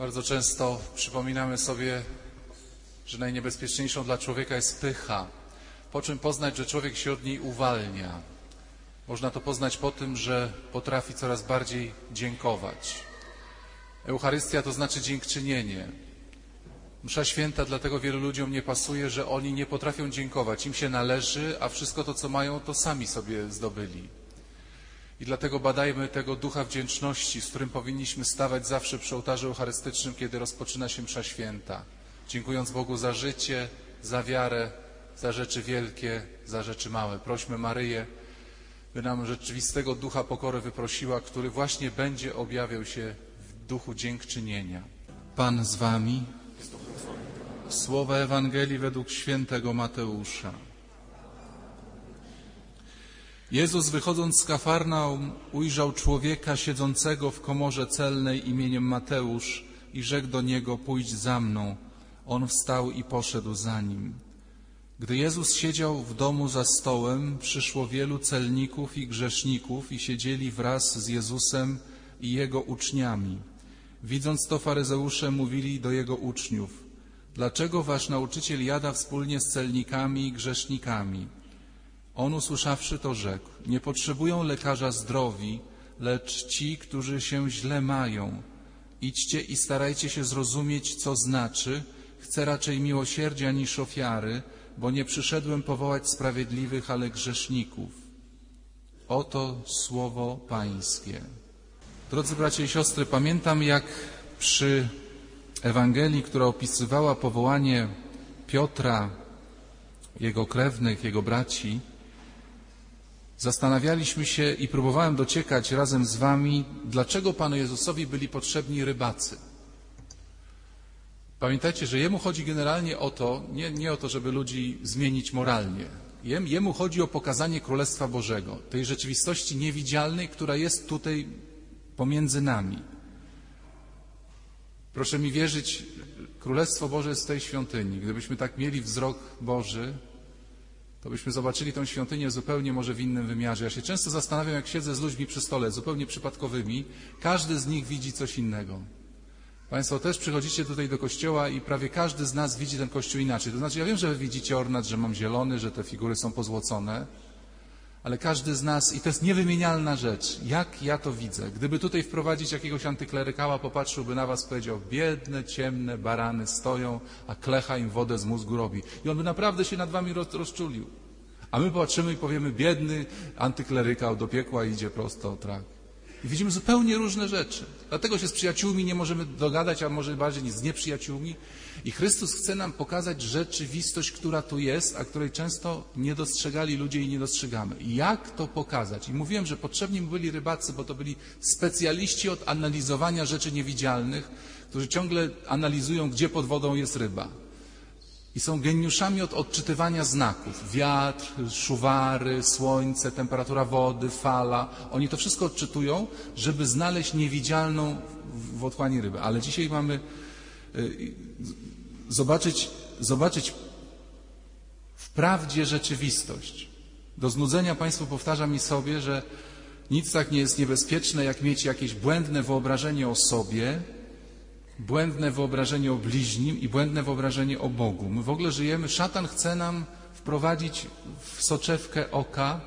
Bardzo często przypominamy sobie, że najniebezpieczniejszą dla człowieka jest pycha. Po czym poznać, że człowiek się od niej uwalnia? Można to poznać po tym, że potrafi coraz bardziej dziękować. Eucharystia to znaczy dziękczynienie. Msza święta dlatego wielu ludziom nie pasuje, że oni nie potrafią dziękować. Im się należy, a wszystko to, co mają, to sami sobie zdobyli. I dlatego badajmy tego ducha wdzięczności, z którym powinniśmy stawać zawsze przy ołtarzu eucharystycznym, kiedy rozpoczyna się msza święta. Dziękując Bogu za życie, za wiarę, za rzeczy wielkie, za rzeczy małe. Prośmy Maryję, by nam rzeczywistego ducha pokory wyprosiła, który właśnie będzie objawiał się w duchu dziękczynienia. Pan z wami. Słowa Ewangelii według świętego Mateusza. Jezus wychodząc z Kafarnaum ujrzał człowieka siedzącego w komorze celnej imieniem Mateusz i rzekł do niego pójdź za mną. On wstał i poszedł za nim. Gdy Jezus siedział w domu za stołem, przyszło wielu celników i grzeszników i siedzieli wraz z Jezusem i Jego uczniami. Widząc to, faryzeusze mówili do Jego uczniów, dlaczego wasz nauczyciel jada wspólnie z celnikami i grzesznikami? On usłyszawszy to rzekł, nie potrzebują lekarza zdrowi, lecz ci, którzy się źle mają. Idźcie i starajcie się zrozumieć, co znaczy, chcę raczej miłosierdzia niż ofiary, bo nie przyszedłem powołać sprawiedliwych, ale grzeszników. Oto słowo Pańskie. Drodzy bracia i siostry, pamiętam jak przy Ewangelii, która opisywała powołanie Piotra, jego krewnych, jego braci, zastanawialiśmy się i próbowałem dociekać razem z Wami, dlaczego Panu Jezusowi byli potrzebni rybacy. Pamiętajcie, że Jemu chodzi generalnie o to, nie, nie o to, żeby ludzi zmienić moralnie. Jem, jemu chodzi o pokazanie Królestwa Bożego, tej rzeczywistości niewidzialnej, która jest tutaj pomiędzy nami. Proszę mi wierzyć, Królestwo Boże jest w tej świątyni. Gdybyśmy tak mieli wzrok Boży, to byśmy zobaczyli tę świątynię zupełnie może w innym wymiarze. Ja się często zastanawiam, jak siedzę z ludźmi przy stole, zupełnie przypadkowymi, każdy z nich widzi coś innego. Państwo też przychodzicie tutaj do kościoła i prawie każdy z nas widzi ten kościół inaczej. To znaczy, ja wiem, że wy widzicie ornat, że mam zielony, że te figury są pozłocone, ale każdy z nas, i to jest niewymienialna rzecz, jak ja to widzę. Gdyby tutaj wprowadzić jakiegoś antyklerykała, popatrzyłby na was, powiedział, biedne, ciemne barany stoją, a klecha im wodę z mózgu robi. I on by naprawdę się nad wami roz, rozczulił. A my patrzymy i powiemy, biedny antyklerykał do piekła idzie prosto trak. I widzimy zupełnie różne rzeczy. Dlatego się z przyjaciółmi nie możemy dogadać, a może bardziej z nieprzyjaciółmi. I Chrystus chce nam pokazać rzeczywistość, która tu jest, a której często nie dostrzegali ludzie i nie dostrzegamy. Jak to pokazać? I mówiłem, że potrzebni byli rybacy, bo to byli specjaliści od analizowania rzeczy niewidzialnych, którzy ciągle analizują, gdzie pod wodą jest ryba. I są geniuszami od odczytywania znaków. Wiatr, szuwary, słońce, temperatura wody, fala. Oni to wszystko odczytują, żeby znaleźć niewidzialną w otchłani rybę. Ale dzisiaj mamy zobaczyć, zobaczyć wprawdzie rzeczywistość. Do znudzenia Państwu powtarzam i sobie, że nic tak nie jest niebezpieczne, jak mieć jakieś błędne wyobrażenie o sobie, błędne wyobrażenie o bliźnim i błędne wyobrażenie o Bogu. My w ogóle żyjemy, szatan chce nam wprowadzić w soczewkę oka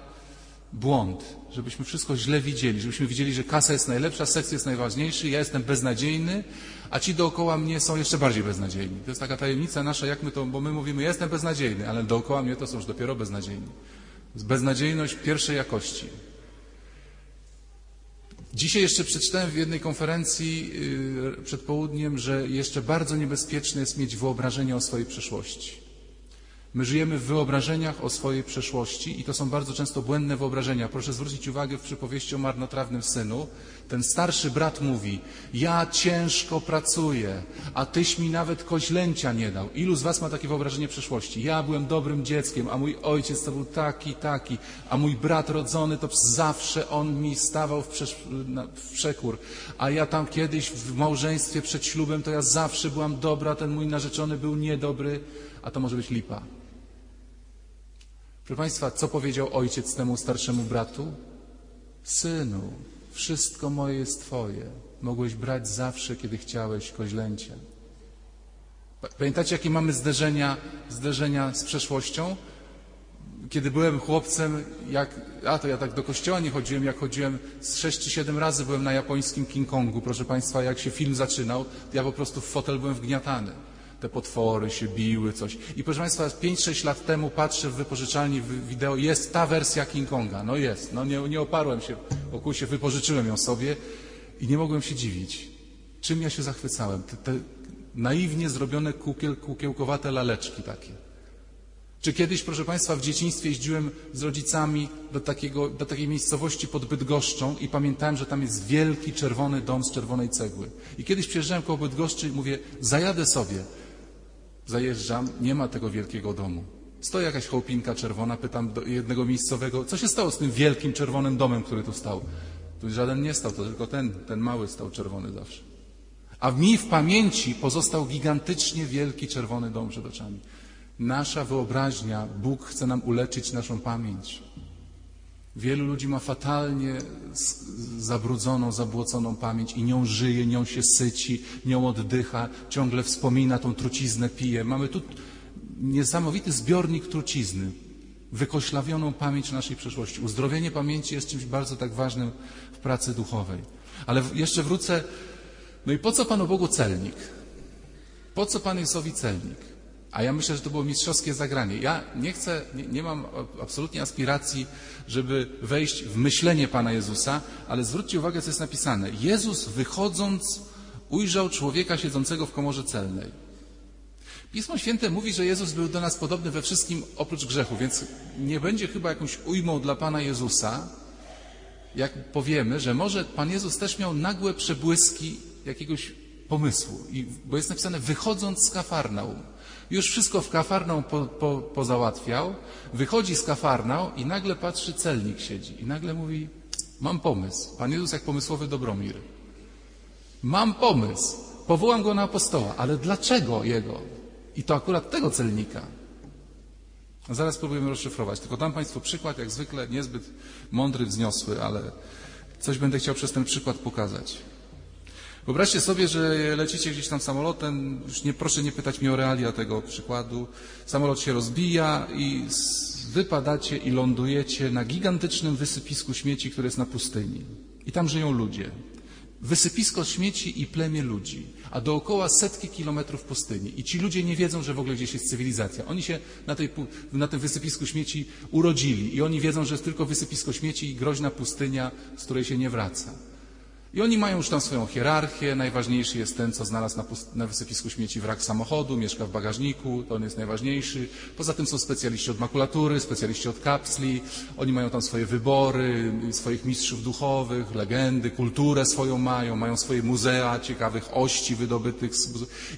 błąd, żebyśmy wszystko źle widzieli, żebyśmy widzieli, że kasa jest najlepsza, seks jest najważniejszy, ja jestem beznadziejny, a ci dookoła mnie są jeszcze bardziej beznadziejni. To jest taka tajemnica nasza, jak my to, bo my mówimy, ja jestem beznadziejny, ale dookoła mnie to są już dopiero beznadziejni. Beznadziejność pierwszej jakości. Dzisiaj jeszcze przeczytałem w jednej konferencji yy, przed południem, że jeszcze bardzo niebezpieczne jest mieć wyobrażenie o swojej przeszłości. My żyjemy w wyobrażeniach o swojej przeszłości i to są bardzo często błędne wyobrażenia. Proszę zwrócić uwagę w przypowieści o marnotrawnym synu. Ten starszy brat mówi, ja ciężko pracuję, a tyś mi nawet koźlęcia nie dał. Ilu z was ma takie wyobrażenie przeszłości? Ja byłem dobrym dzieckiem, a mój ojciec to był taki, taki, a mój brat rodzony to zawsze on mi stawał w, w przekór, a ja tam kiedyś w małżeństwie przed ślubem to ja zawsze byłam dobra, ten mój narzeczony był niedobry, a to może być lipa. Proszę Państwa, co powiedział ojciec temu starszemu bratu? Synu, wszystko moje jest Twoje. mogłeś brać zawsze, kiedy chciałeś koźlęcie. Pamiętacie, jakie mamy zderzenia, zderzenia z przeszłością? Kiedy byłem chłopcem, jak, a to ja tak do kościoła nie chodziłem, jak chodziłem z sześć czy siedem razy byłem na japońskim King Kongu, proszę Państwa, jak się film zaczynał, ja po prostu w fotel byłem wgniatany. Te potwory się biły, coś. I proszę Państwa, 5-6 lat temu patrzę w wypożyczalni wideo, jest ta wersja King Konga. No jest, no nie, nie oparłem się wokół się, wypożyczyłem ją sobie i nie mogłem się dziwić. Czym ja się zachwycałem? Te, te naiwnie zrobione kukiel, kukiełkowate laleczki takie. Czy kiedyś, proszę Państwa, w dzieciństwie jeździłem z rodzicami do, takiego, do takiej miejscowości pod Bydgoszczą i pamiętałem, że tam jest wielki czerwony dom z czerwonej cegły. I kiedyś przyjeżdżałem koło Bydgoszczy i mówię, zajadę sobie. Zajeżdżam, nie ma tego wielkiego domu. Stoi jakaś chałupinka czerwona, pytam do jednego miejscowego, co się stało z tym wielkim czerwonym domem, który tu stał? Tu żaden nie stał, to tylko ten, ten mały stał czerwony zawsze. A mi w pamięci pozostał gigantycznie wielki czerwony dom przed oczami. Nasza wyobraźnia, Bóg chce nam uleczyć naszą pamięć. Wielu ludzi ma fatalnie zabrudzoną, zabłoconą pamięć i nią żyje, nią się syci, nią oddycha, ciągle wspomina tą truciznę, pije. Mamy tu niesamowity zbiornik trucizny, wykoślawioną pamięć naszej przeszłości. Uzdrowienie pamięci jest czymś bardzo tak ważnym w pracy duchowej. Ale jeszcze wrócę, no i po co Panu Bogu celnik? Po co Panu Jezusowi celnik? A ja myślę, że to było mistrzowskie zagranie. Ja nie chcę, nie, nie, mam absolutnie aspiracji, żeby wejść w myślenie Pana Jezusa, ale zwróćcie uwagę, co jest napisane. Jezus wychodząc ujrzał człowieka siedzącego w komorze celnej. Pismo Święte mówi, że Jezus był do nas podobny we wszystkim oprócz grzechu, więc nie będzie chyba jakąś ujmą dla Pana Jezusa, jak powiemy, że może Pan Jezus też miał nagłe przebłyski jakiegoś pomysłu, bo jest napisane wychodząc z Kafarnaum. Już wszystko w kafarnał po, po, pozałatwiał, wychodzi z kafarnał i nagle patrzy, celnik siedzi. I nagle mówi, mam pomysł. Pan Jezus jak pomysłowy Dobromir. Mam pomysł. Powołam go na apostoła, ale dlaczego jego? I to akurat tego celnika. Zaraz spróbujemy rozszyfrować. Tylko dam Państwu przykład, jak zwykle niezbyt mądry, wzniosły, ale coś będę chciał przez ten przykład pokazać. Wyobraźcie sobie, że lecicie gdzieś tam samolotem, już nie, proszę nie pytać mnie o realia tego przykładu. Samolot się rozbija i wypadacie i lądujecie na gigantycznym wysypisku śmieci, które jest na pustyni. I tam żyją ludzie. Wysypisko śmieci i plemię ludzi, a dookoła setki kilometrów pustyni. I ci ludzie nie wiedzą, że w ogóle gdzieś jest cywilizacja. Oni się na, tej, na tym wysypisku śmieci urodzili i oni wiedzą, że jest tylko wysypisko śmieci i groźna pustynia, z której się nie wraca. I oni mają już tam swoją hierarchię. Najważniejszy jest ten, co znalazł na, na, wysypisku śmieci wrak samochodu, mieszka w bagażniku, to on jest najważniejszy. Poza tym są specjaliści od makulatury, specjaliści od kapsli. Oni mają tam swoje wybory, swoich mistrzów duchowych, legendy, kulturę swoją mają, mają swoje muzea ciekawych ości wydobytych. Z...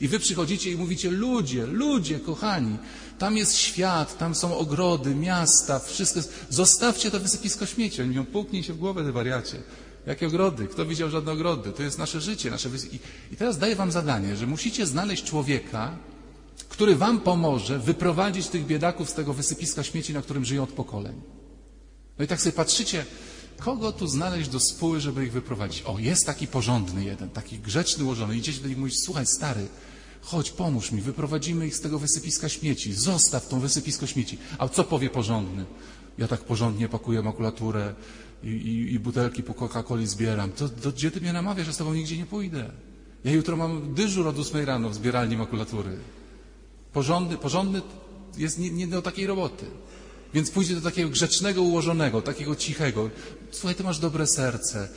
I wy przychodzicie i mówicie, ludzie, ludzie, kochani, tam jest świat, tam są ogrody, miasta, wszystko. Zostawcie to wysypisko śmieci. Oni mówią, puknij się w głowę, wariacie. Jakie ogrody? Kto widział żadne ogrody? To jest nasze życie, nasze I, teraz daję wam zadanie, że musicie znaleźć człowieka, który wam pomoże wyprowadzić tych biedaków z tego wysypiska śmieci, na którym żyją od pokoleń. No i tak sobie patrzycie, kogo tu znaleźć do spóły, żeby ich wyprowadzić? O, jest taki porządny jeden, taki grzeczny, ułożony. Idziecie do nich i mówisz, słuchaj, stary, chodź, pomóż mi, wyprowadzimy ich z tego wysypiska śmieci. Zostaw tą wysypisko śmieci. A co powie porządny? Ja tak porządnie pakuję makulaturę, i, i, i butelki po Coca-Coli zbieram, to, to gdzie ty mnie namawiasz, że z tobą nigdzie nie pójdę? Ja jutro mam dyżur od 8 rano w zbieralni makulatury. Porządny, porządny jest nie, nie do takiej roboty. Więc pójdzie do takiego grzecznego, ułożonego, takiego cichego. Słuchaj, ty masz dobre serce.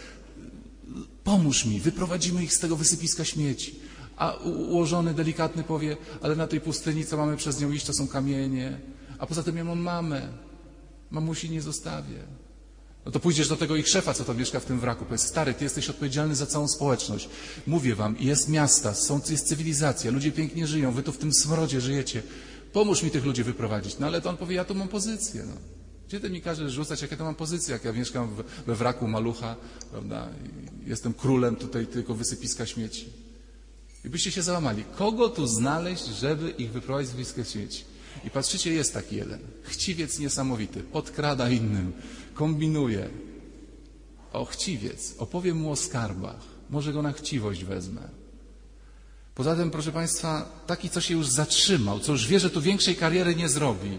Pomóż mi, wyprowadzimy ich z tego wysypiska śmieci. A ułożony, delikatny powie, ale na tej pustyni, co mamy przez nią iść, to są kamienie. A poza tym ja mam mamę. Mamusi nie zostawię. No to pójdziesz do tego ich szefa, co tam mieszka w tym wraku. Powiedz, stary, ty jesteś odpowiedzialny za całą społeczność. Mówię wam, jest miasta, są, jest cywilizacja, ludzie pięknie żyją, wy tu w tym smrodzie żyjecie. Pomóż mi tych ludzi wyprowadzić. No ale to on powie, ja tu mam pozycję. No. Gdzie ty mi każesz rzucać, jakie to mam pozycję, jak ja mieszkam we wraku malucha, prawda? Jestem królem tutaj tylko wysypiska śmieci. I byście się załamali. Kogo tu znaleźć, żeby ich wyprowadzić z wysypiska śmieci? I patrzycie, jest taki jeden. Chciwiec niesamowity, podkrada innym, kombinuje. O chciwiec, opowiem mu o skarbach. Może go na chciwość wezmę. Poza tym, proszę Państwa, taki, co się już zatrzymał, co już wie, że tu większej kariery nie zrobi,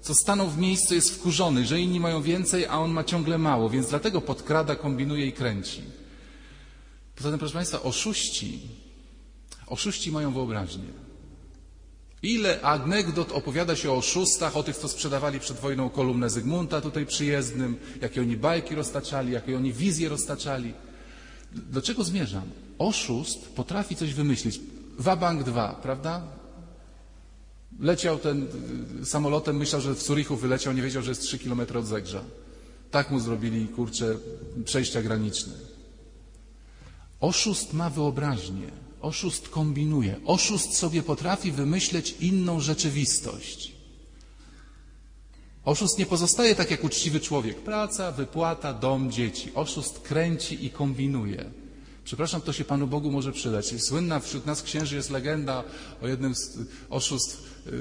co stanął w miejscu, jest wkurzony, że inni mają więcej, a on ma ciągle mało, więc dlatego podkrada, kombinuje i kręci. Poza tym, proszę Państwa, oszuści, oszuści mają wyobraźnię. Ile anegdot opowiada się o oszustach, o tych, co sprzedawali przed wojną kolumnę Zygmunta tutaj przyjezdnym, jakie oni bajki roztaczali, jakie oni wizje roztaczali. Do czego zmierzam? Oszust potrafi coś wymyślić. Wabank 2, prawda? Leciał ten y, samolotem, myślał, że w Zurichu wyleciał, nie wiedział, że jest 3 km od Zegrza. Tak mu zrobili, kurczę, przejścia graniczne. Oszust ma wyobraźnię, oszust kombinuje, oszust sobie potrafi wymyśleć inną rzeczywistość. Oszust nie pozostaje tak jak uczciwy człowiek. Praca, wypłata, dom, dzieci. Oszust kręci i kombinuje. Przepraszam, to się Panu Bogu może przydać. Słynna wśród nas księży jest legenda o jednym z oszustw yy,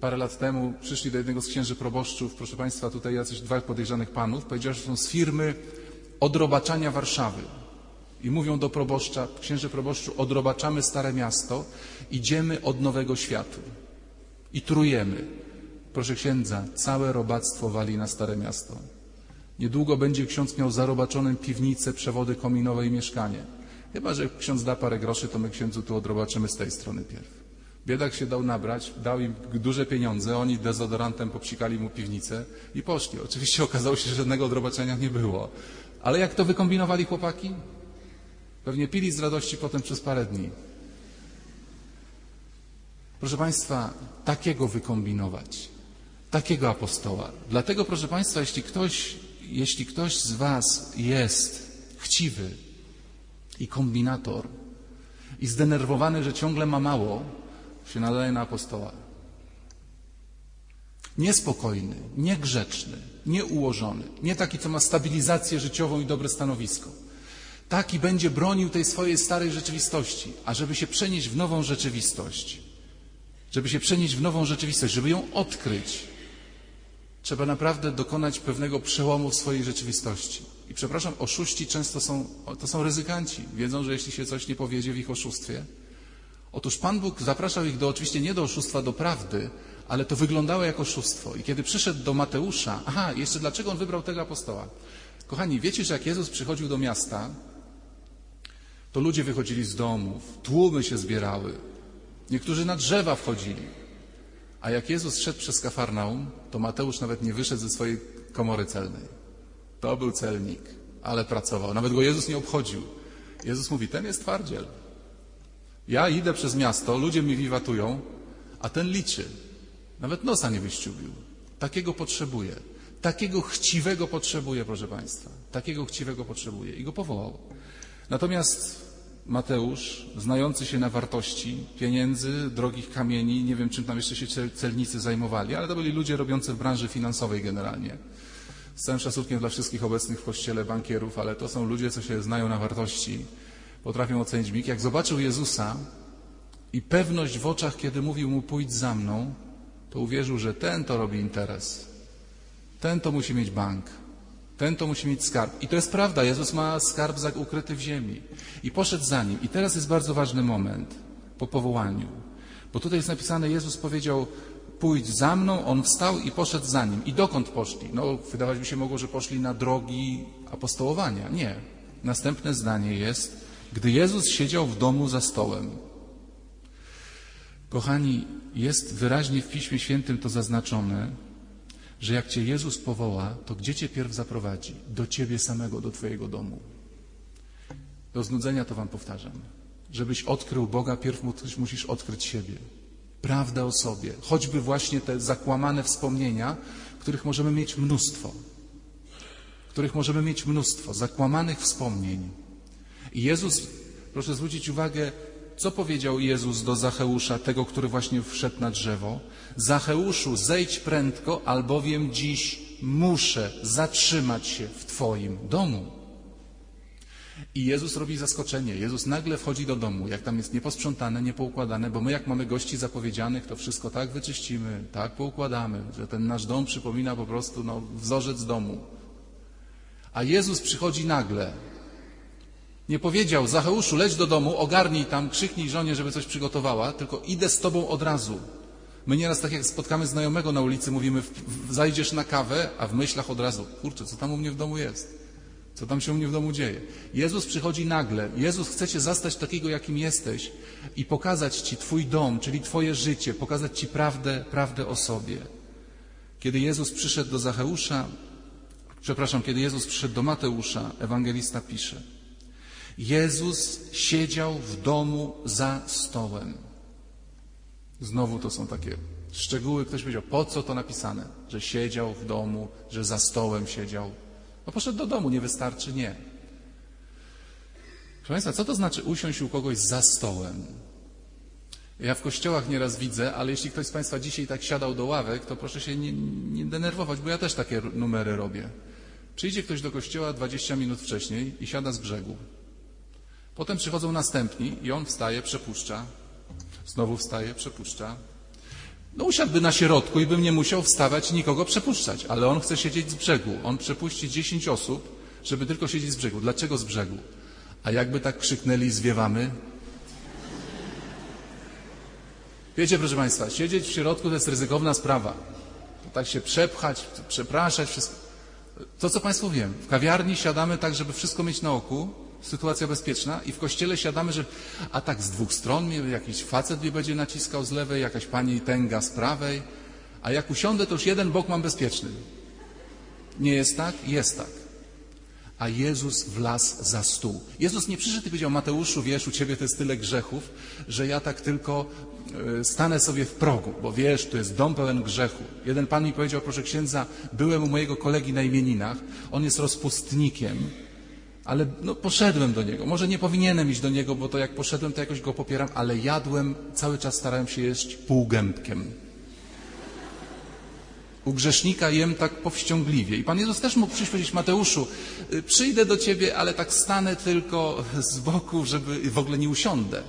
parę lat temu. Przyszli do jednego z księży proboszczów, proszę Państwa, tutaj jacyś dwóch podejrzanych panów. Powiedział, że są z firmy odrobaczania Warszawy. I mówią do proboszcza, księży proboszczu, odrobaczamy Stare Miasto, idziemy od Nowego Światu i trujemy. Proszę księdza, całe robactwo wali na Stare Miasto. Niedługo będzie ksiądz miał zarobaczoną piwnicę, przewody kominowe i mieszkanie. Chyba, że ksiądz da parę groszy, to my księdzu tu odrobaczymy z tej strony pierw. Biedak się dał nabrać, dał im duże pieniądze, oni dezodorantem popsikali mu piwnicę i poszli. Oczywiście okazało się, że żadnego odrobaczenia nie było. Ale jak to wykombinowali chłopaki? Pewnie pili z radości potem przez parę dni. Proszę Państwa, takiego wykombinować, takiego apostoła. Dlatego, proszę Państwa, jeśli ktoś, jeśli ktoś z Was jest chciwy i kombinator i zdenerwowany, że ciągle ma mało, się nadaje na apostoła. Niespokojny, niegrzeczny, nieułożony, nie taki, co ma stabilizację życiową i dobre stanowisko. Taki będzie bronił tej swojej starej rzeczywistości, a żeby się przenieść w nową rzeczywistość, żeby się przenieść w nową rzeczywistość, żeby ją odkryć, trzeba naprawdę dokonać pewnego przełomu w swojej rzeczywistości. I przepraszam, oszuści często są, to są ryzykanci. Wiedzą, że jeśli się coś nie powiedzie w ich oszustwie, Otóż Pan Bóg zapraszał ich do, oczywiście nie do oszustwa, do prawdy, ale to wyglądało jak oszustwo. I kiedy przyszedł do Mateusza, aha, jeszcze dlaczego on wybrał tego apostoła? Kochani, wiecie, że jak Jezus przychodził do miasta, to ludzie wychodzili z domów, tłumy się zbierały, niektórzy na drzewa wchodzili. A jak Jezus szedł przez Kafarnaum, to Mateusz nawet nie wyszedł ze swojej komory celnej. To był celnik, ale pracował. Nawet go Jezus nie obchodził. Jezus mówi, ten jest twardziel. Ja idę przez miasto, ludzie mi wiwatują, a ten liczy. Nawet nosa nie wyściubił. Takiego potrzebuje. Takiego chciwego potrzebuje, proszę Państwa. Takiego chciwego potrzebuje. I go powołał. Natomiast Mateusz, znający się na wartości pieniędzy, drogich kamieni, nie wiem czym tam jeszcze się celnicy zajmowali, ale to byli ludzie robiący w branży finansowej generalnie. Z całym szacunkiem dla wszystkich obecnych w kościele bankierów, ale to są ludzie, co się znają na wartości potrafią ocenić mig. Jak zobaczył Jezusa i pewność w oczach, kiedy mówił mu pójdź za mną, to uwierzył, że ten to robi interes. Ten to musi mieć bank. Ten to musi mieć skarb. I to jest prawda, Jezus ma skarb ukryty w ziemi. I poszedł za nim. I teraz jest bardzo ważny moment po powołaniu. Bo tutaj jest napisane, Jezus powiedział, pójdź za mną, on wstał i poszedł za nim. I dokąd poszli? No, wydawać by się mogło, że poszli na drogi apostołowania. Nie. Następne zdanie jest, gdy Jezus siedział w domu za stołem. Kochani, jest wyraźnie w Piśmie Świętym to zaznaczone, że jak Cię Jezus powoła, to gdzie Cię pierw zaprowadzi? Do Ciebie samego, do Twojego domu. Do znudzenia to Wam powtarzam. Żebyś odkrył Boga, pierw musisz odkryć siebie. Prawdę o sobie. Choćby właśnie te zakłamane wspomnienia, których możemy mieć mnóstwo. Których możemy mieć mnóstwo. Zakłamanych wspomnień. I Jezus, proszę zwrócić uwagę, co powiedział Jezus do Zacheusza, tego, który właśnie wszedł na drzewo? Zacheuszu, zejdź prędko, albowiem dziś muszę zatrzymać się w Twoim domu. I Jezus robi zaskoczenie. Jezus nagle wchodzi do domu, jak tam jest nieposprzątane, niepoukładane, bo my jak mamy gości zapowiedzianych, to wszystko tak wyczyścimy, tak poukładamy, że ten nasz dom przypomina po prostu no, wzorzec domu. A Jezus przychodzi nagle Nie powiedział, Zacheuszu, leć do domu, ogarnij tam, krzyknij żonie, żeby coś przygotowała, tylko idę z tobą od razu. My nieraz tak jak spotkamy znajomego na ulicy, mówimy, zajdziesz na kawę, a w myślach od razu, kurczę, co tam u mnie w domu jest? Co tam się u mnie w domu dzieje? Jezus przychodzi nagle. Jezus chce cię zastać takiego, jakim jesteś i pokazać ci twój dom, czyli twoje życie, pokazać ci prawdę, prawdę o sobie. Kiedy Jezus przyszedł do Zacheusza, przepraszam, kiedy Jezus przyszedł do Mateusza, ewangelista pisze, Jezus siedział w domu za stołem. Znowu to są takie szczegóły. Ktoś powiedział, po co to napisane? Że siedział w domu, że za stołem siedział. No poszedł do domu, nie wystarczy? Nie. Proszę Państwa, co to znaczy usiąść u kogoś za stołem? Ja w kościołach nieraz widzę, ale jeśli ktoś z Państwa dzisiaj tak siadał do ławek, to proszę się nie, nie denerwować, bo ja też takie numery robię. Przyjdzie ktoś do kościoła 20 minut wcześniej i siada z brzegu. Potem przychodzą następni i on wstaje, przepuszcza. Znowu wstaje, przepuszcza. No usiadłby na środku i bym nie musiał wstawać i nikogo przepuszczać, ale on chce siedzieć z brzegu. On przepuści 10 osób, żeby tylko siedzieć z brzegu. Dlaczego z brzegu? A jakby tak krzyknęli zwiewamy? Wiecie, proszę Państwa, siedzieć w środku to jest ryzykowna sprawa. Tak się przepchać, przepraszać, wszystko. To, co Państwu wiem, w kawiarni siadamy tak, żeby wszystko mieć na oku, sytuacja bezpieczna i w kościele siadamy, że a tak z dwóch stron mnie jakiś facet mnie będzie naciskał z lewej, jakaś pani tęga z prawej, a jak usiądę, to już jeden bok mam bezpieczny. Nie jest tak? Jest tak. A Jezus wlazł za stół. Jezus nie przyszedł i powiedział, Mateuszu, wiesz, u ciebie to jest tyle grzechów, że ja tak tylko e, stanę sobie w progu, bo wiesz, to jest dom pełen grzechu. Jeden pan mi powiedział, proszę księdza, byłem u mojego kolegi na imieninach, on jest rozpustnikiem, ale no, poszedłem do niego. Może nie powinienem iść do niego, bo to jak poszedłem, to jakoś go popieram, ale jadłem, cały czas starałem się jeść półgębkiem. U grzesznika jem tak powściągliwie. I Pan Jezus też mógł przyjść powiedzieć, Mateuszu, y, przyjdę do Ciebie, ale tak stanę tylko z boku, żeby w ogóle nie usiądę.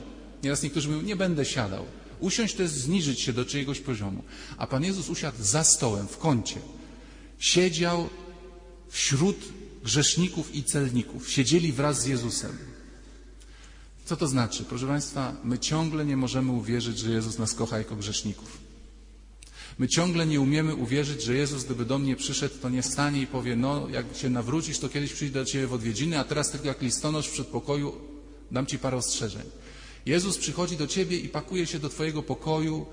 Nieraz niektórzy mówią, nie będę siadał. Usiąść to jest zniżyć się do czyjegoś poziomu. A Pan Jezus usiadł za stołem, w kącie. Siedział wśród grzeszników i celników. Siedzieli wraz z Jezusem. Co to znaczy? Proszę Państwa, my ciągle nie możemy uwierzyć, że Jezus nas kocha jako grzeszników. My ciągle nie umiemy uwierzyć, że Jezus, gdyby do mnie przyszedł, to nie stanie i powie, no jak się nawrócisz, to kiedyś przyjdę do Ciebie w odwiedziny, a teraz tylko jak listonosz w przedpokoju dam Ci parę ostrzeżeń. Jezus przychodzi do Ciebie i pakuje się do Twojego pokoju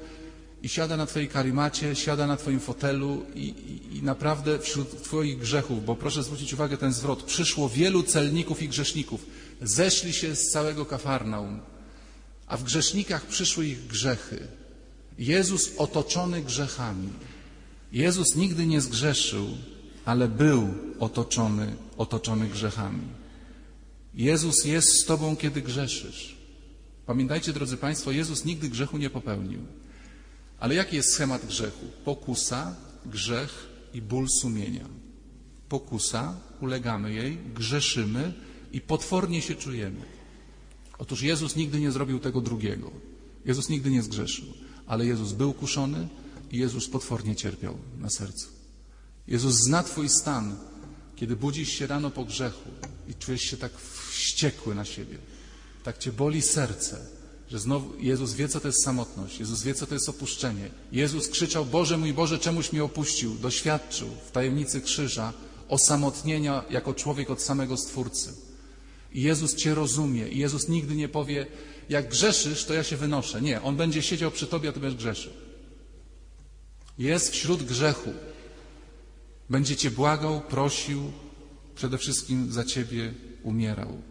i siada na Twojej karimacie, siada na Twoim fotelu i, i, i, naprawdę wśród Twoich grzechów, bo proszę zwrócić uwagę ten zwrot, przyszło wielu celników i grzeszników, zeszli się z całego Kafarnaum, a w grzesznikach przyszły ich grzechy. Jezus otoczony grzechami. Jezus nigdy nie zgrzeszył, ale był otoczony, otoczony grzechami. Jezus jest z Tobą, kiedy grzeszysz. Pamiętajcie, drodzy Państwo, Jezus nigdy grzechu nie popełnił. Ale jaki jest schemat grzechu? Pokusa, grzech i ból sumienia. Pokusa, ulegamy jej, grzeszymy i potwornie się czujemy. Otóż Jezus nigdy nie zrobił tego drugiego. Jezus nigdy nie zgrzeszył, ale Jezus był kuszony i Jezus potwornie cierpiał na sercu. Jezus zna Twój stan, kiedy budzisz się rano po grzechu i czujesz się tak wściekły na siebie. Tak Cię boli serce że znowu Jezus wie, co to jest samotność, Jezus wie, co to jest opuszczenie. Jezus krzyczał, Boże mój Boże, czemuś mnie opuścił? Doświadczył w tajemnicy krzyża osamotnienia jako człowiek od samego Stwórcy. I Jezus Cię rozumie i Jezus nigdy nie powie, jak grzeszysz, to ja się wynoszę. Nie, On będzie siedział przy Tobie, a Ty będziesz grzeszył. Jest wśród grzechu. Będzie Cię błagał, prosił, przede wszystkim za Ciebie umierał.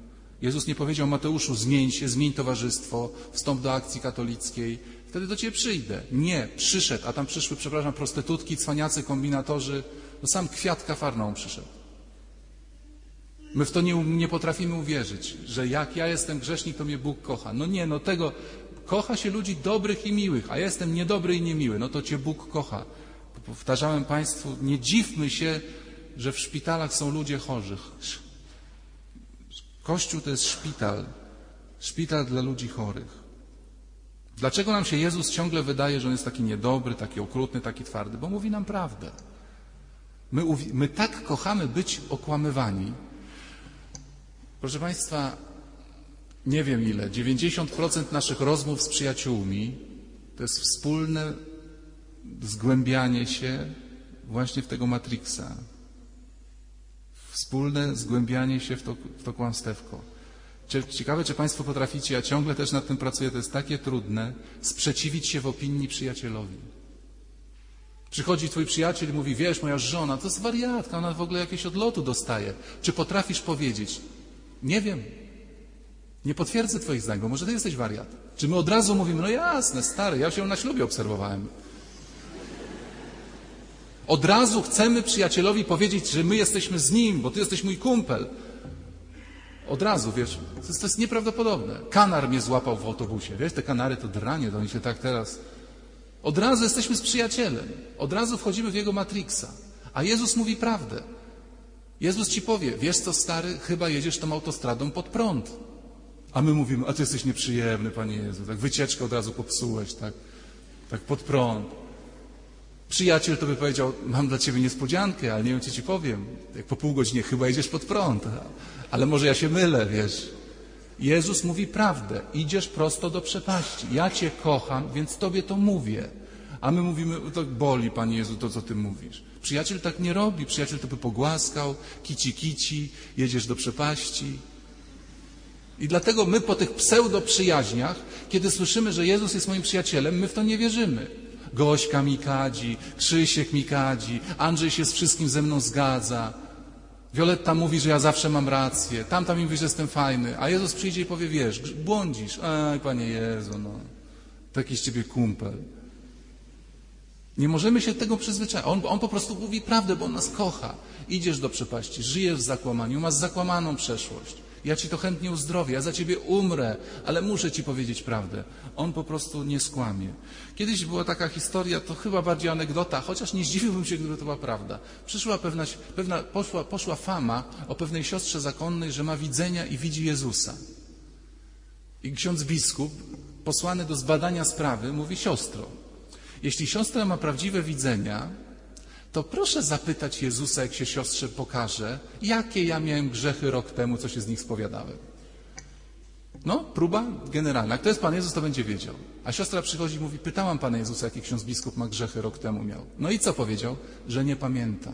Jezus nie powiedział Mateuszu, zmień się, zmień towarzystwo, wstąp do akcji katolickiej, wtedy do Ciebie przyjdę. Nie, przyszedł, a tam przyszły, przepraszam, prostytutki, cwaniacy, kombinatorzy, to sam kwiat kafarną przyszedł. My w to nie, nie potrafimy uwierzyć, że jak ja jestem grzesznik, to mnie Bóg kocha. No nie, no tego, kocha się ludzi dobrych i miłych, a ja jestem niedobry i niemiły, no to Cię Bóg kocha. Powtarzałem Państwu, nie dziwmy się, że w szpitalach są ludzie chorzy. Kościół to jest szpital, szpital dla ludzi chorych. Dlaczego nam się Jezus ciągle wydaje, że on jest taki niedobry, taki okrutny, taki twardy? Bo mówi nam prawdę. My, my tak kochamy być okłamywani. Proszę Państwa, nie wiem ile, 90% naszych rozmów z przyjaciółmi to jest wspólne zgłębianie się właśnie w tego Matrixa. Wspólne zgłębianie się w to, w to kłamstewko. Ciekawe, czy Państwo potraficie, ja ciągle też nad tym pracuję, to jest takie trudne, sprzeciwić się w opinii przyjacielowi. Przychodzi twój przyjaciel i mówi, wiesz, moja żona to jest wariatka, ona w ogóle jakieś odlotu dostaje. Czy potrafisz powiedzieć? Nie wiem. Nie potwierdzę twoich zdań, bo może ty jesteś wariat. Czy my od razu mówimy, no jasne, stary, ja się na ślubie obserwowałem. Od razu chcemy przyjacielowi powiedzieć, że my jesteśmy z nim, bo ty jesteś mój kumpel. Od razu, wiesz, to jest, to jest nieprawdopodobne. Kanar mnie złapał w autobusie. Wiesz, te kanary to dranie, to oni się tak teraz... Od razu jesteśmy z przyjacielem. Od razu wchodzimy w jego matrixa. A Jezus mówi prawdę. Jezus ci powie, wiesz co stary, chyba jedziesz tą autostradą pod prąd. A my mówimy, a ty jesteś nieprzyjemny, Panie Jezu. Tak wycieczkę od razu popsułeś, tak, tak pod prąd. Przyjaciel to by powiedział, mam dla ciebie niespodziankę, ale nie wiem, co ci powiem. Jak po pół godzinie chyba jedziesz pod prąd. Ale może ja się mylę, wiesz. Jezus mówi prawdę. Idziesz prosto do przepaści. Ja Cię kocham, więc Tobie to mówię. A my mówimy, to boli, Panie Jezu, to co Ty mówisz. Przyjaciel tak nie robi. Przyjaciel to by pogłaskał, kici kici, jedziesz do przepaści. I dlatego my po tych pseudo-przyjaźniach, kiedy słyszymy, że Jezus jest moim przyjacielem, my w to nie wierzymy. Gośka mi kadzi, Krzysiek mi kadzi, Andrzej się z wszystkim ze mną zgadza. Violetta mówi, że ja zawsze mam rację, tamta mi mówi, że jestem fajny, a Jezus przyjdzie i powie, wiesz, błądzisz. Aj, Panie Jezu, no, to jakiś Ciebie kumpel. Nie możemy się tego przyzwyczaić. On, on po prostu mówi prawdę, bo On nas kocha. Idziesz do przepaści, żyjesz w zakłamaniu, masz zakłamaną przeszłość. Ja Ci to chętnie uzdrowię, ja za Ciebie umrę, ale muszę Ci powiedzieć prawdę. On po prostu nie skłamie. Kiedyś była taka historia, to chyba bardziej anegdota, chociaż nie zdziwiłbym się, gdyby to była prawda. Przyszła pewna, pewna poszła, poszła fama o pewnej siostrze zakonnej, że ma widzenia i widzi Jezusa. I ksiądz biskup, posłany do zbadania sprawy, mówi siostro, jeśli siostra ma prawdziwe widzenia, to proszę zapytać Jezusa, jak się siostrze pokaże, jakie ja miałem grzechy rok temu, co się z nich spowiadałem. No, próba generalna. Kto jest Pan Jezus, to będzie wiedział. A siostra przychodzi i mówi, pytałam Pana Jezusa, jaki ksiądz biskup ma grzechy rok temu miał. No i co powiedział? Że nie pamięta.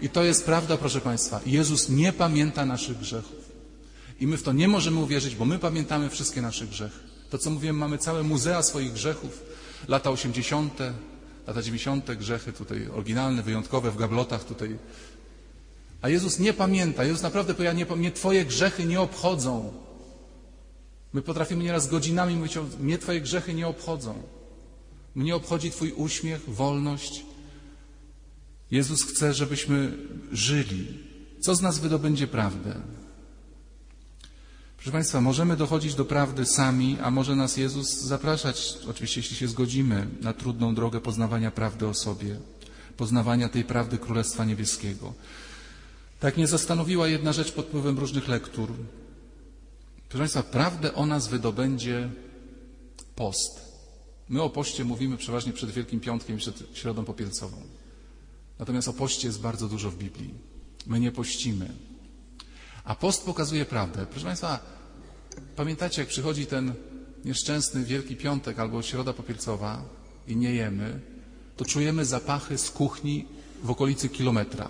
I to jest prawda, proszę Państwa. Jezus nie pamięta naszych grzechów. I my w to nie możemy uwierzyć, bo my pamiętamy wszystkie nasze grzechy. To, co mówiłem, mamy całe muzea swoich grzechów. Lata 80., lata 90., grzechy tutaj oryginalne, wyjątkowe, w gablotach tutaj. A Jezus nie pamięta. Jezus naprawdę powie, nie, mnie Twoje grzechy nie obchodzą. My potrafimy nieraz godzinami mówić, mnie Twoje grzechy nie obchodzą. Mnie obchodzi Twój uśmiech, wolność. Jezus chce, żebyśmy żyli. Co z nas wydobędzie prawdę? Proszę Państwa, możemy dochodzić do prawdy sami, a może nas Jezus zapraszać, oczywiście jeśli się zgodzimy, na trudną drogę poznawania prawdy o sobie, poznawania tej prawdy Królestwa Niebieskiego. Tak mnie zastanowiła jedna rzecz pod wpływem różnych lektur. Proszę Państwa, prawdę o nas wydobędzie post. My o poście mówimy przeważnie przed Wielkim Piątkiem i przed Środą Popielcową. Natomiast o poście jest bardzo dużo w Biblii. My nie pościmy. A post pokazuje prawdę. Proszę Państwa, pamiętacie, jak przychodzi ten nieszczęsny Wielki Piątek albo Środa Popielcowa i nie jemy, to czujemy zapachy z kuchni w okolicy kilometra.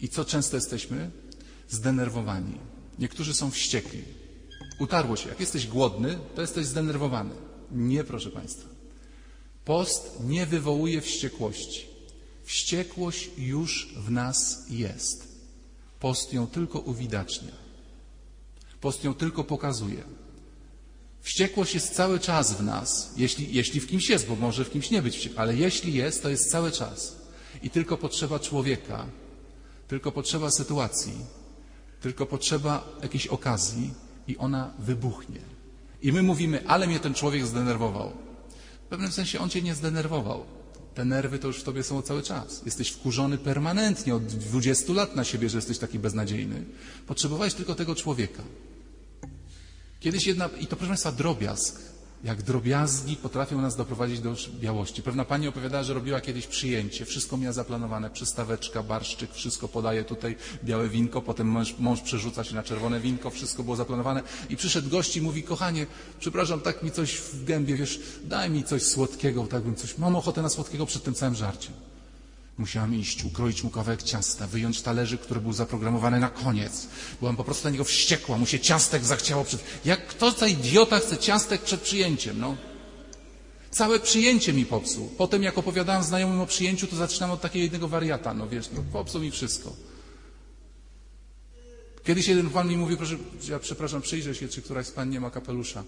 I co często jesteśmy? Zdenerwowani. Niektórzy są wściekli. Utarło się. Jak jesteś głodny, to jesteś zdenerwowany. Nie, proszę Państwa. Post nie wywołuje wściekłości. Wściekłość już w nas jest. Post ją tylko uwidacznia. Post ją tylko pokazuje. Wściekłość jest cały czas w nas, jeśli, jeśli w kimś jest, bo może w kimś nie być ale jeśli jest, to jest cały czas. I tylko potrzeba człowieka, tylko potrzeba sytuacji, tylko potrzeba jakiejś okazji i ona wybuchnie. I my mówimy, ale mnie ten człowiek zdenerwował. W pewnym sensie on cię nie zdenerwował. Te nerwy to już w tobie są cały czas. Jesteś wkurzony permanentnie od 20 lat na siebie, że jesteś taki beznadziejny. Potrzebowałeś tylko tego człowieka. Kiedyś jedna, i to proszę Państwa, drobiazg. Jak drobiazgi potrafią nas doprowadzić do białości. Pewna pani opowiadała, że robiła kiedyś przyjęcie, wszystko miała zaplanowane, przystaweczka, barszczyk, wszystko podaje tutaj, białe winko, potem mąż, mąż przerzuca się na czerwone winko, wszystko było zaplanowane. I przyszedł gość i mówi, kochanie, przepraszam, tak mi coś w gębie, wiesz, daj mi coś słodkiego, tak bym coś, mam ochotę na słodkiego przed tym całym żarciem. Musiałam iść, ukroić mu kawałek ciasta, wyjąć talerzyk, który był zaprogramowany na koniec. Byłam po prostu na niego wściekła, mu się ciastek zachciało przed... Jak kto za idiota chce ciastek przed przyjęciem, no? Całe przyjęcie mi popsuł. Potem jak opowiadałem znajomym o przyjęciu, to zaczynam od takiego jednego wariata, no wiesz, no, popsuł mi wszystko. Kiedyś jeden pan mi mówił, proszę, ja przepraszam, przyjrzę się, czy któraś z pań nie ma kapelusza.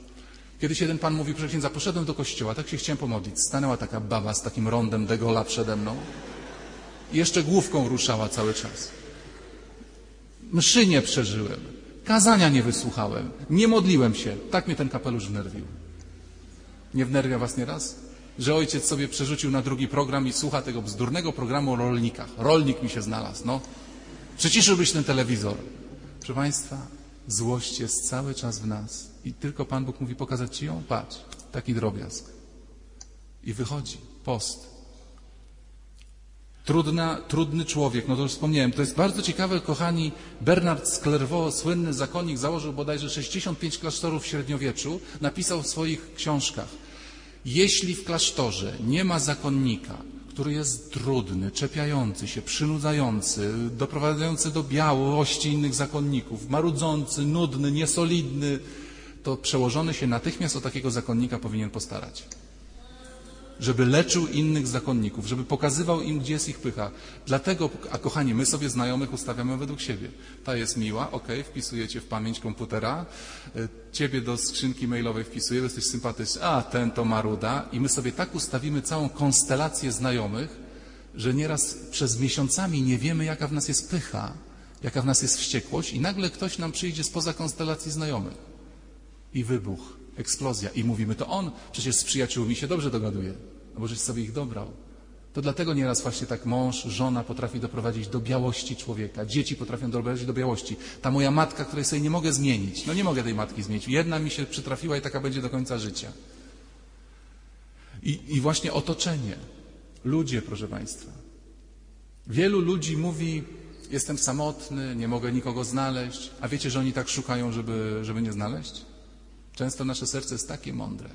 Kiedyś jeden pan mówił, proszę księdza, poszedłem do kościoła, tak się chciałem pomodlić. Stanęła taka baba z takim rondem degola przede mną. Jeszcze główką ruszała cały czas. Mszy nie przeżyłem. Kazania nie wysłuchałem. Nie modliłem się. Tak mnie ten kapelusz wnerwił. Nie wnerwia was nieraz? Że ojciec sobie przerzucił na drugi program i słucha tego bzdurnego programu o rolnikach. Rolnik mi się znalazł, no. Przyciszyłbyś ten telewizor. Proszę Państwa, złość jest cały czas w nas. I tylko Pan Bóg mówi pokazać Ci ją? Patrz, taki drobiazg. I wychodzi post. Trudna, trudny człowiek, no to już wspomniałem. To jest bardzo ciekawe, kochani. Bernard z słynny zakonnik, założył bodajże 65 klasztorów w średniowieczu, napisał w swoich książkach. Jeśli w klasztorze nie ma zakonnika, który jest trudny, czepiający się, przynudzający, doprowadzający do białości innych zakonników, marudzący, nudny, niesolidny, to przełożony się natychmiast o takiego zakonnika powinien postarać żeby leczył innych zakonników, żeby pokazywał im, gdzie jest ich pycha. Dlatego, a kochani, my sobie znajomych ustawiamy według siebie. Ta jest miła, ok, wpisujecie w pamięć komputera, e, ciebie do skrzynki mailowej wpisuję, jesteś sympatyczny, a ten to maruda i my sobie tak ustawimy całą konstelację znajomych, że nieraz przez miesiącami nie wiemy, jaka w nas jest pycha, jaka w nas jest wściekłość i nagle ktoś nam przyjdzie spoza konstelacji znajomych i wybuch eksplozja. I mówimy, to on przecież z przyjaciółmi się dobrze dogaduje, no bo żeś sobie ich dobrał. To dlatego nieraz właśnie tak mąż, żona potrafi doprowadzić do białości człowieka. Dzieci potrafią doprowadzić do białości. Ta moja matka, której sobie nie mogę zmienić. No nie mogę tej matki zmienić. Jedna mi się przytrafiła i taka będzie do końca życia. I, i właśnie otoczenie. Ludzie, proszę Państwa. Wielu ludzi mówi, jestem samotny, nie mogę nikogo znaleźć. A wiecie, że oni tak szukają, żeby, żeby nie znaleźć? Często nasze serce jest takie mądre.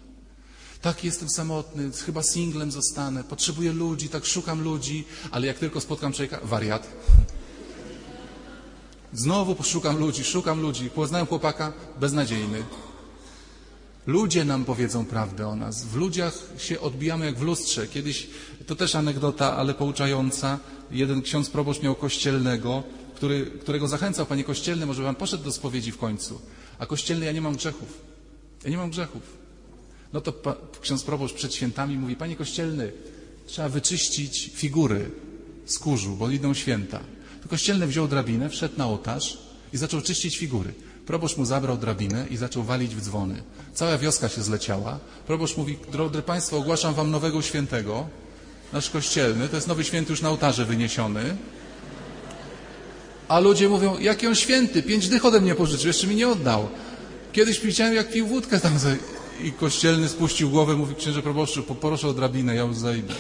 Tak, jestem samotny, chyba singlem zostanę, potrzebuję ludzi, tak szukam ludzi, ale jak tylko spotkam człowieka, wariat. Znowu poszukam ludzi, szukam ludzi, poznałem chłopaka, beznadziejny. Ludzie nam powiedzą prawdę o nas. W ludziach się odbijamy jak w lustrze. Kiedyś, to też anegdota, ale pouczająca, jeden ksiądz proboszcz miał kościelnego, który, którego zachęcał, panie kościelny, może pan poszedł do spowiedzi w końcu. A kościelny, ja nie mam grzechów. Ja nie mam grzechów. No to pa, ksiądz proboszcz przed świętami mówi, panie kościelny, trzeba wyczyścić figury z kurzu, bo idą święta. To kościelny wziął drabinę, wszedł na ołtarz i zaczął czyścić figury. Proboszcz mu zabrał drabinę i zaczął walić w dzwony. Cała wioska się zleciała. Proboszcz mówi, drodzy Państwo, ogłaszam Wam nowego świętego, nasz kościelny, to jest nowy święty już na ołtarze wyniesiony. A ludzie mówią, jaki on święty, pięć dych ode mnie pożyczył, jeszcze mi nie oddał. Kiedyś widziałem, jak pił wódkę tam i kościelny spuścił głowę, mówi księże proboszczu, poproszę o drabinę, ja już zejdę.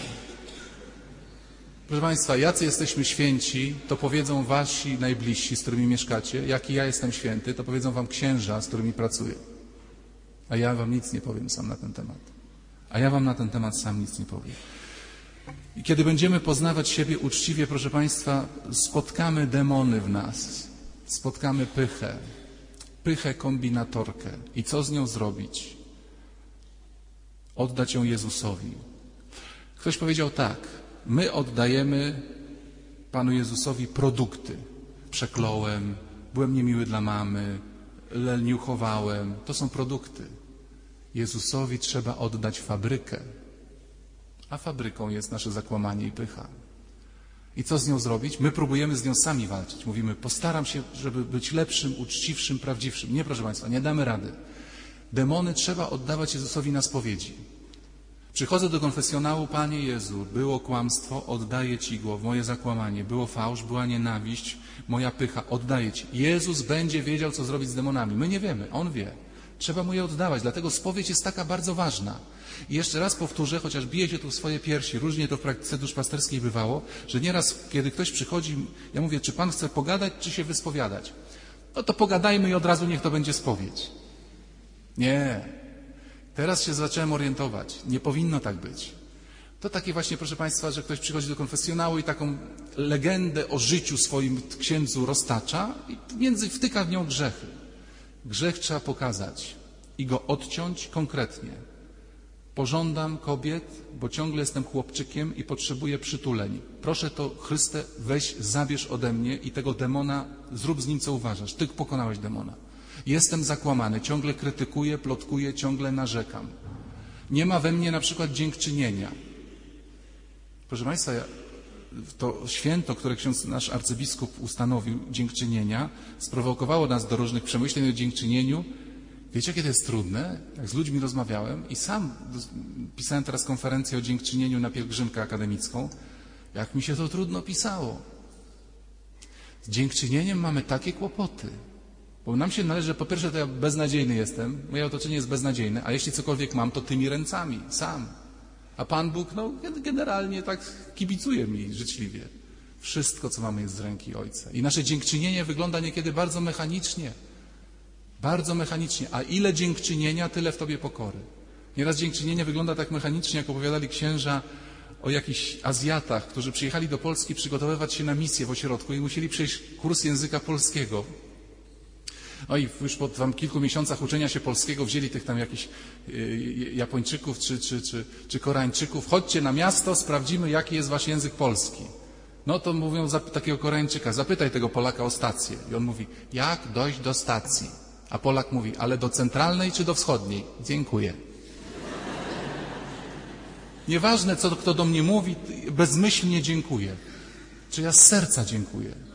Proszę Państwa, jacy jesteśmy święci, to powiedzą Wasi najbliżsi, z którymi mieszkacie. Jaki ja jestem święty, to powiedzą Wam księża, z którymi pracuję. A ja Wam nic nie powiem sam na ten temat. A ja Wam na ten temat sam nic nie powiem. I kiedy będziemy poznawać siebie uczciwie, proszę Państwa, spotkamy demony w nas, spotkamy pychę, pychę kombinatorkę. I co z nią zrobić? Oddać ją Jezusowi. Ktoś powiedział tak, my oddajemy Panu Jezusowi produkty. Przekląłem, byłem niemiły dla mamy, leniuchowałem. To są produkty. Jezusowi trzeba oddać fabrykę, a fabryką jest nasze zakłamanie i pycha. I co z nią zrobić? My próbujemy z nią sami walczyć. Mówimy, postaram się, żeby być lepszym, uczciwszym, prawdziwszym. Nie, proszę Państwa, nie damy rady. Demony trzeba oddawać Jezusowi na spowiedzi. Przychodzę do konfesjonału, Panie Jezu, było kłamstwo, oddaję Ci go, moje zakłamanie, było fałsz, była nienawiść, moja pycha, oddaję Ci. Jezus będzie wiedział, co zrobić z demonami. My nie wiemy, On wie. Trzeba mu je oddawać, dlatego spowiedź jest taka bardzo ważna. I jeszcze raz powtórzę, chociaż bije się tu w swoje piersi, różnie to w praktyce duszpasterskiej bywało, że nieraz, kiedy ktoś przychodzi, ja mówię, czy pan chce pogadać, czy się wyspowiadać? No to pogadajmy i od razu niech to będzie spowiedź. Nie. Teraz się zacząłem orientować. Nie powinno tak być. To takie właśnie, proszę Państwa, że ktoś przychodzi do konfesjonału i taką legendę o życiu swoim księdzu roztacza i między wtyka w nią grzechy. Grzech trzeba pokazać i go odciąć konkretnie. Pożądam kobiet, bo ciągle jestem chłopczykiem i potrzebuję przytuleń. Proszę to, Chryste, weź, zabierz ode mnie i tego demona, zrób z nim co uważasz. Ty pokonałeś demona. Jestem zakłamany, ciągle krytykuję, plotkuję, ciągle narzekam. Nie ma we mnie na przykład dziękczynienia. Proszę Państwa, to święto, które ksiądz nasz arcybiskup ustanowił, dziękczynienia, sprowokowało nas do różnych przemyśleń o dziękczynieniu. Wiecie, jakie to jest trudne? Jak z ludźmi rozmawiałem i sam pisałem teraz konferencję o dziękczynieniu na pielgrzymkę akademicką, jak mi się to trudno pisało. Z dziękczynieniem mamy takie kłopoty. Bo nam się należy, po pierwsze to ja beznadziejny jestem, moje otoczenie jest beznadziejne, a jeśli cokolwiek mam, to tymi ręcami, sam. A Pan Bóg, no generalnie tak kibicuje mi życzliwie. Wszystko, co mamy, jest z ręki Ojca. I nasze dziękczynienie wygląda niekiedy bardzo mechanicznie. Bardzo mechanicznie. A ile dziękczynienia, tyle w Tobie pokory. Nieraz dziękczynienie wygląda tak mechanicznie, jak opowiadali księża o jakichś Azjatach, którzy przyjechali do Polski przygotowywać się na misję w ośrodku i musieli przejść kurs języka polskiego. No i już po tam kilku miesiącach uczenia się polskiego wzięli tych tam jakichś y, Japończyków czy, czy, czy, czy Koreańczyków. Chodźcie na miasto, sprawdzimy, jaki jest wasz język polski. No to mówią takiego Koreańczyka, zapytaj tego Polaka o stację. I on mówi, jak dojść do stacji? A Polak mówi, ale do centralnej czy do wschodniej? Dziękuję. Nieważne, co kto do mnie mówi, bezmyślnie dziękuję. Czy ja z serca dziękuję.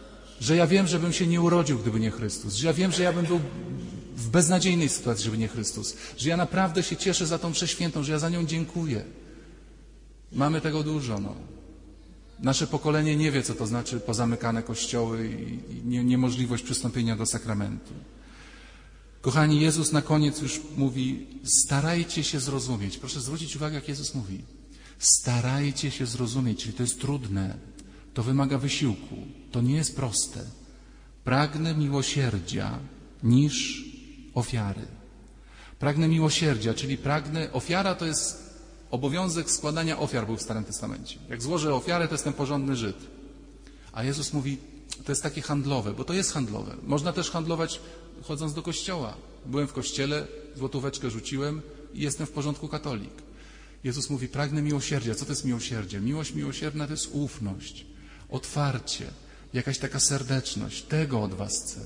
Że ja wiem, że bym się nie urodził, gdyby nie Chrystus. Że ja wiem, że ja bym był w beznadziejnej sytuacji, żeby nie Chrystus. Że ja naprawdę się cieszę za tą przeświętą, że ja za nią dziękuję. Mamy tego dużo, no. Nasze pokolenie nie wie, co to znaczy pozamykane kościoły i nie, niemożliwość przystąpienia do sakramentu. Kochani, Jezus na koniec już mówi, starajcie się zrozumieć. Proszę zwrócić uwagę, jak Jezus mówi. Starajcie się zrozumieć, czyli to jest trudne, to wymaga wysiłku, to nie jest proste. Pragnę miłosierdzia niż ofiary. Pragnę miłosierdzia, czyli pragnę, ofiara to jest obowiązek składania ofiar był w Starym Testamencie. Jak złożę ofiarę, to jestem porządny Żyd. A Jezus mówi, to jest takie handlowe, bo to jest handlowe. Można też handlować chodząc do kościoła. Byłem w kościele, złotóweczkę rzuciłem i jestem w porządku katolik. Jezus mówi, pragnę miłosierdzia. Co to jest miłosierdzie? Miłość miłosierna to jest ufność, otwarcie, jakaś taka serdeczność. Tego od Was chcę.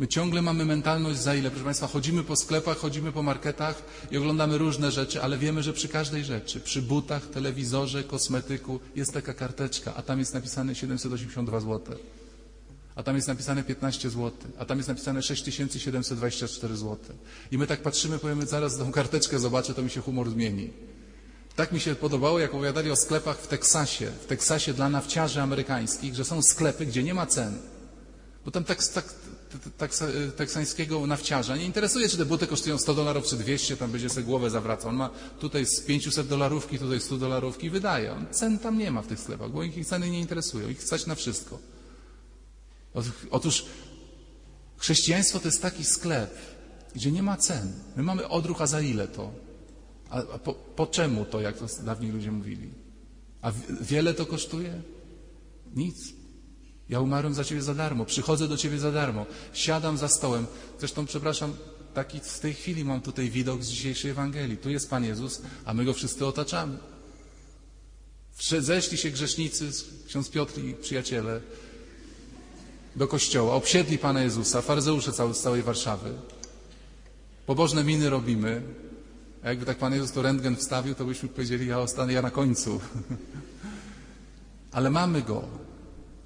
My ciągle mamy mentalność, za ile, proszę Państwa, chodzimy po sklepach, chodzimy po marketach i oglądamy różne rzeczy, ale wiemy, że przy każdej rzeczy, przy butach, telewizorze, kosmetyku jest taka karteczka, a tam jest napisane 782 zł. A tam jest napisane 15 zł, a tam jest napisane 6724 zł. I my tak patrzymy, powiemy, zaraz tą karteczkę zobaczę, to mi się humor zmieni. Tak mi się podobało, jak opowiadali o sklepach w Teksasie, w Teksasie dla nawciarzy amerykańskich, że są sklepy, gdzie nie ma cen. Bo tam tak, tak, teksańskiego nawciarza nie interesuje, czy te buty kosztują 100 dolarów czy 200, tam będzie sobie głowę zawracał. On ma tutaj z 500 dolarówki, tutaj 100 dolarówki wydaje. On cen tam nie ma w tych sklepach, bo ich ceny nie interesują. Ich stać na wszystko. Otóż chrześcijaństwo to jest taki sklep, gdzie nie ma cen. My mamy odruch, a za ile to? A po, po czemu to, jak to dawniej ludzie mówili? A wiele to kosztuje? Nic. Ja umarłem za Ciebie za darmo, przychodzę do Ciebie za darmo, siadam za stołem. Zresztą, przepraszam, taki w tej chwili mam tutaj widok z dzisiejszej Ewangelii. Tu jest Pan Jezus, a my Go wszyscy otaczamy. Zeszli się grzesznicy, ksiądz Piotr i przyjaciele, do kościoła, obsiedli Pana Jezusa, faryzeusze cały, z całej Warszawy. Pobożne miny robimy. A jakby tak Pan Jezus to rentgen wstawił, to byśmy powiedzieli, ja ostanę ja na końcu. Ale mamy Go.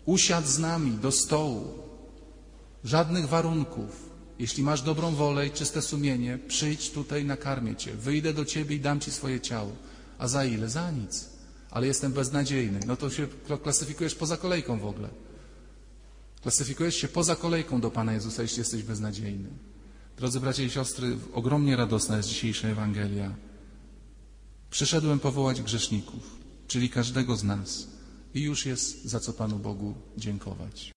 Usiadł z nami do stołu. Żadnych warunków. Jeśli masz dobrą wolę i czyste sumienie, przyjdź tutaj, nakarmię Cię. Wyjdę do Ciebie i dam Ci swoje ciało. A za ile? Za nic. Ale jestem beznadziejny. No to się klasyfikujesz poza kolejką w ogóle. Klasyfikujesz się poza kolejką do Pana Jezusa, jeśli jesteś beznadziejny. Drodzy bracia i siostry, ogromnie radosna jest dzisiejsza Ewangelia. Przyszedłem powołać grzeszników, czyli każdego z nas. I już jest za co Panu Bogu dziękować.